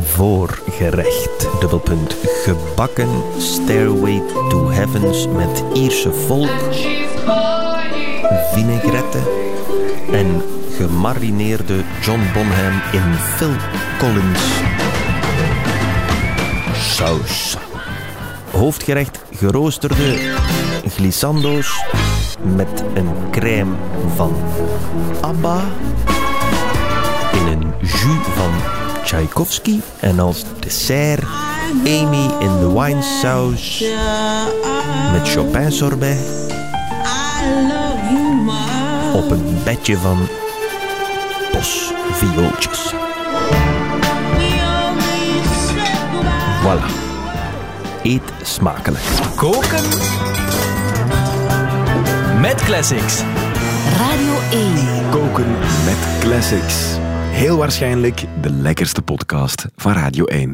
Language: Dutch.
Voorgerecht. Dubbelpunt. Gebakken Stairway to Heavens met Ierse volk. Vinaigrette. En gemarineerde John Bonham in Phil Collins saus. Hoofdgerecht geroosterde glissando's met een crème van Abba Tchaikovsky en als dessert Amy in de winesaus met Chopin sorbet op een bedje van bosviooltjes. Voilà. Eet smakelijk. Koken met classics. Radio 1. Koken met classics. Heel waarschijnlijk de lekkerste podcast van Radio 1.